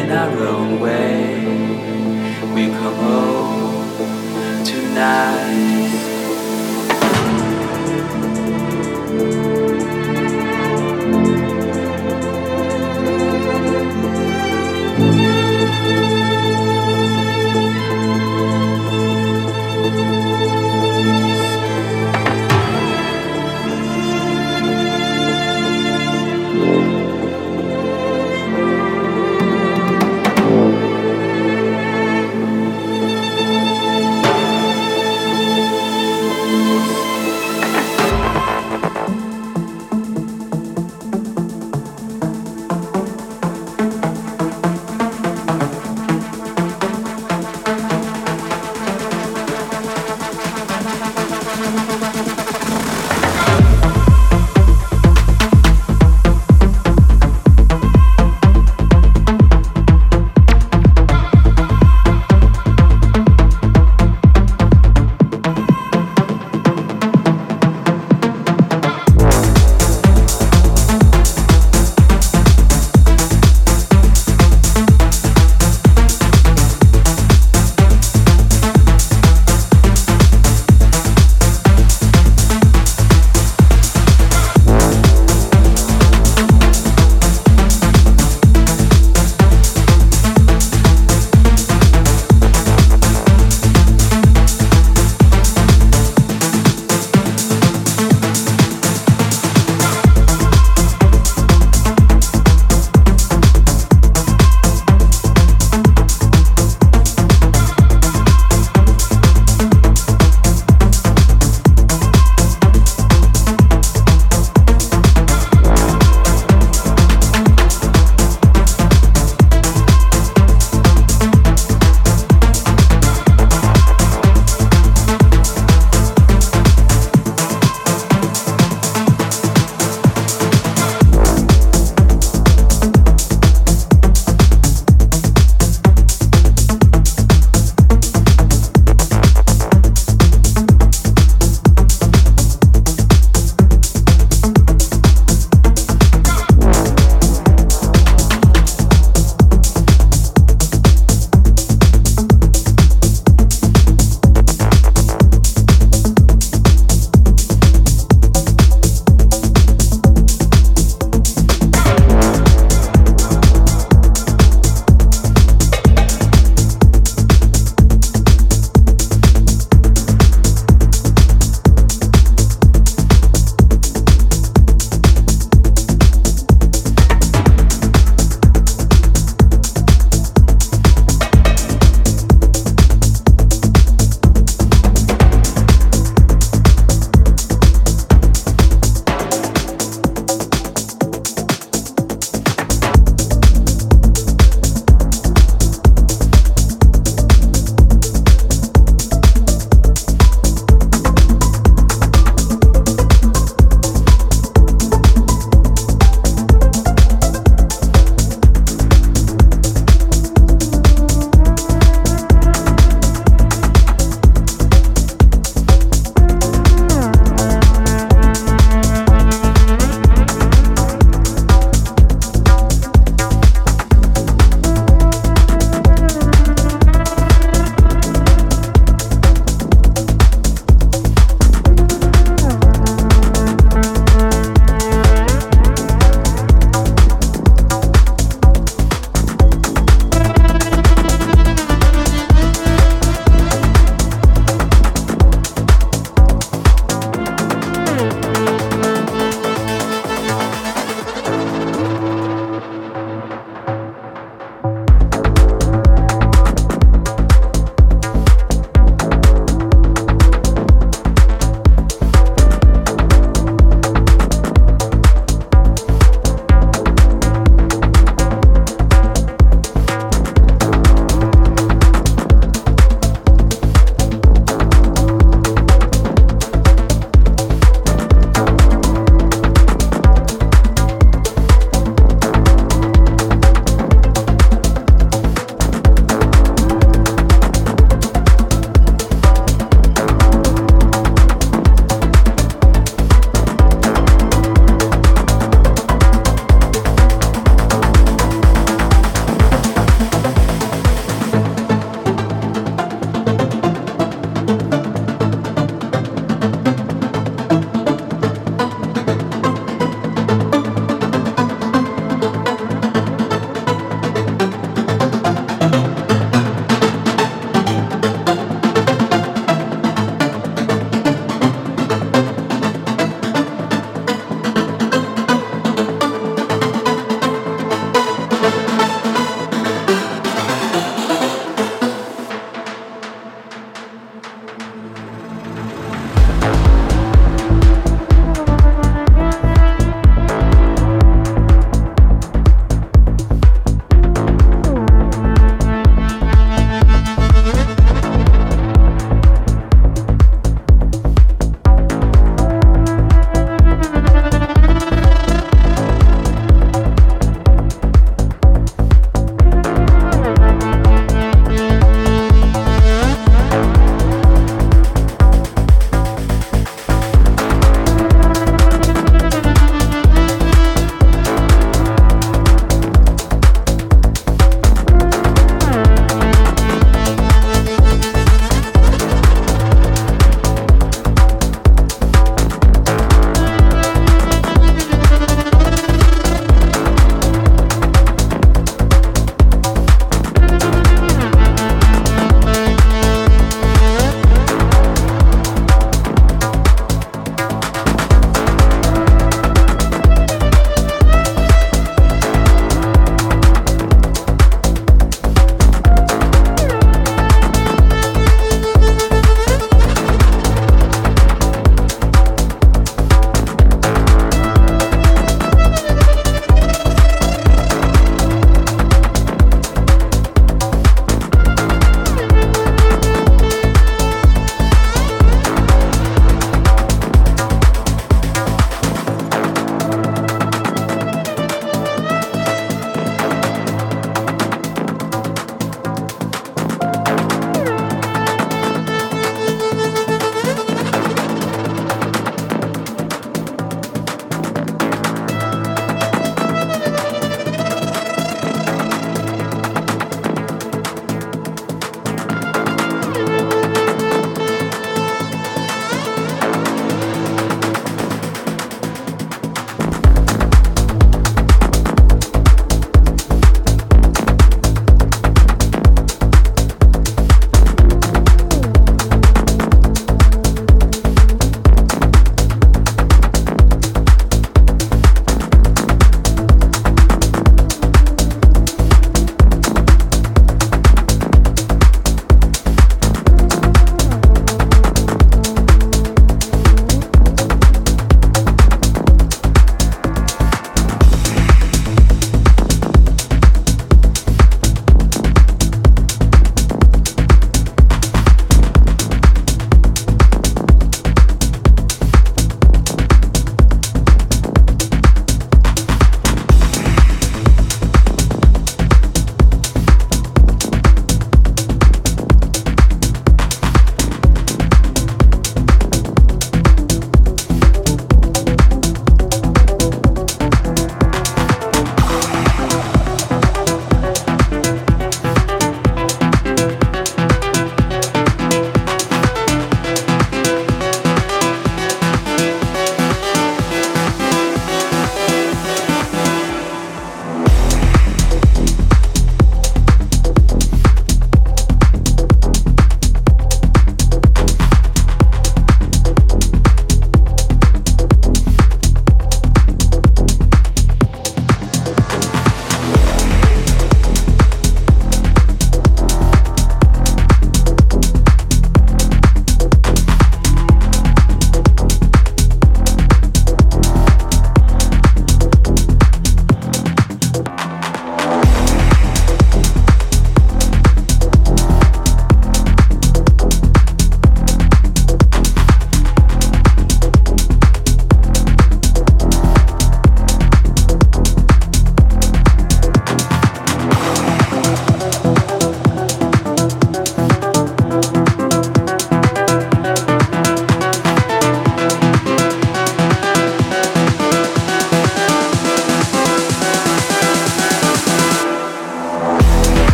in our own way.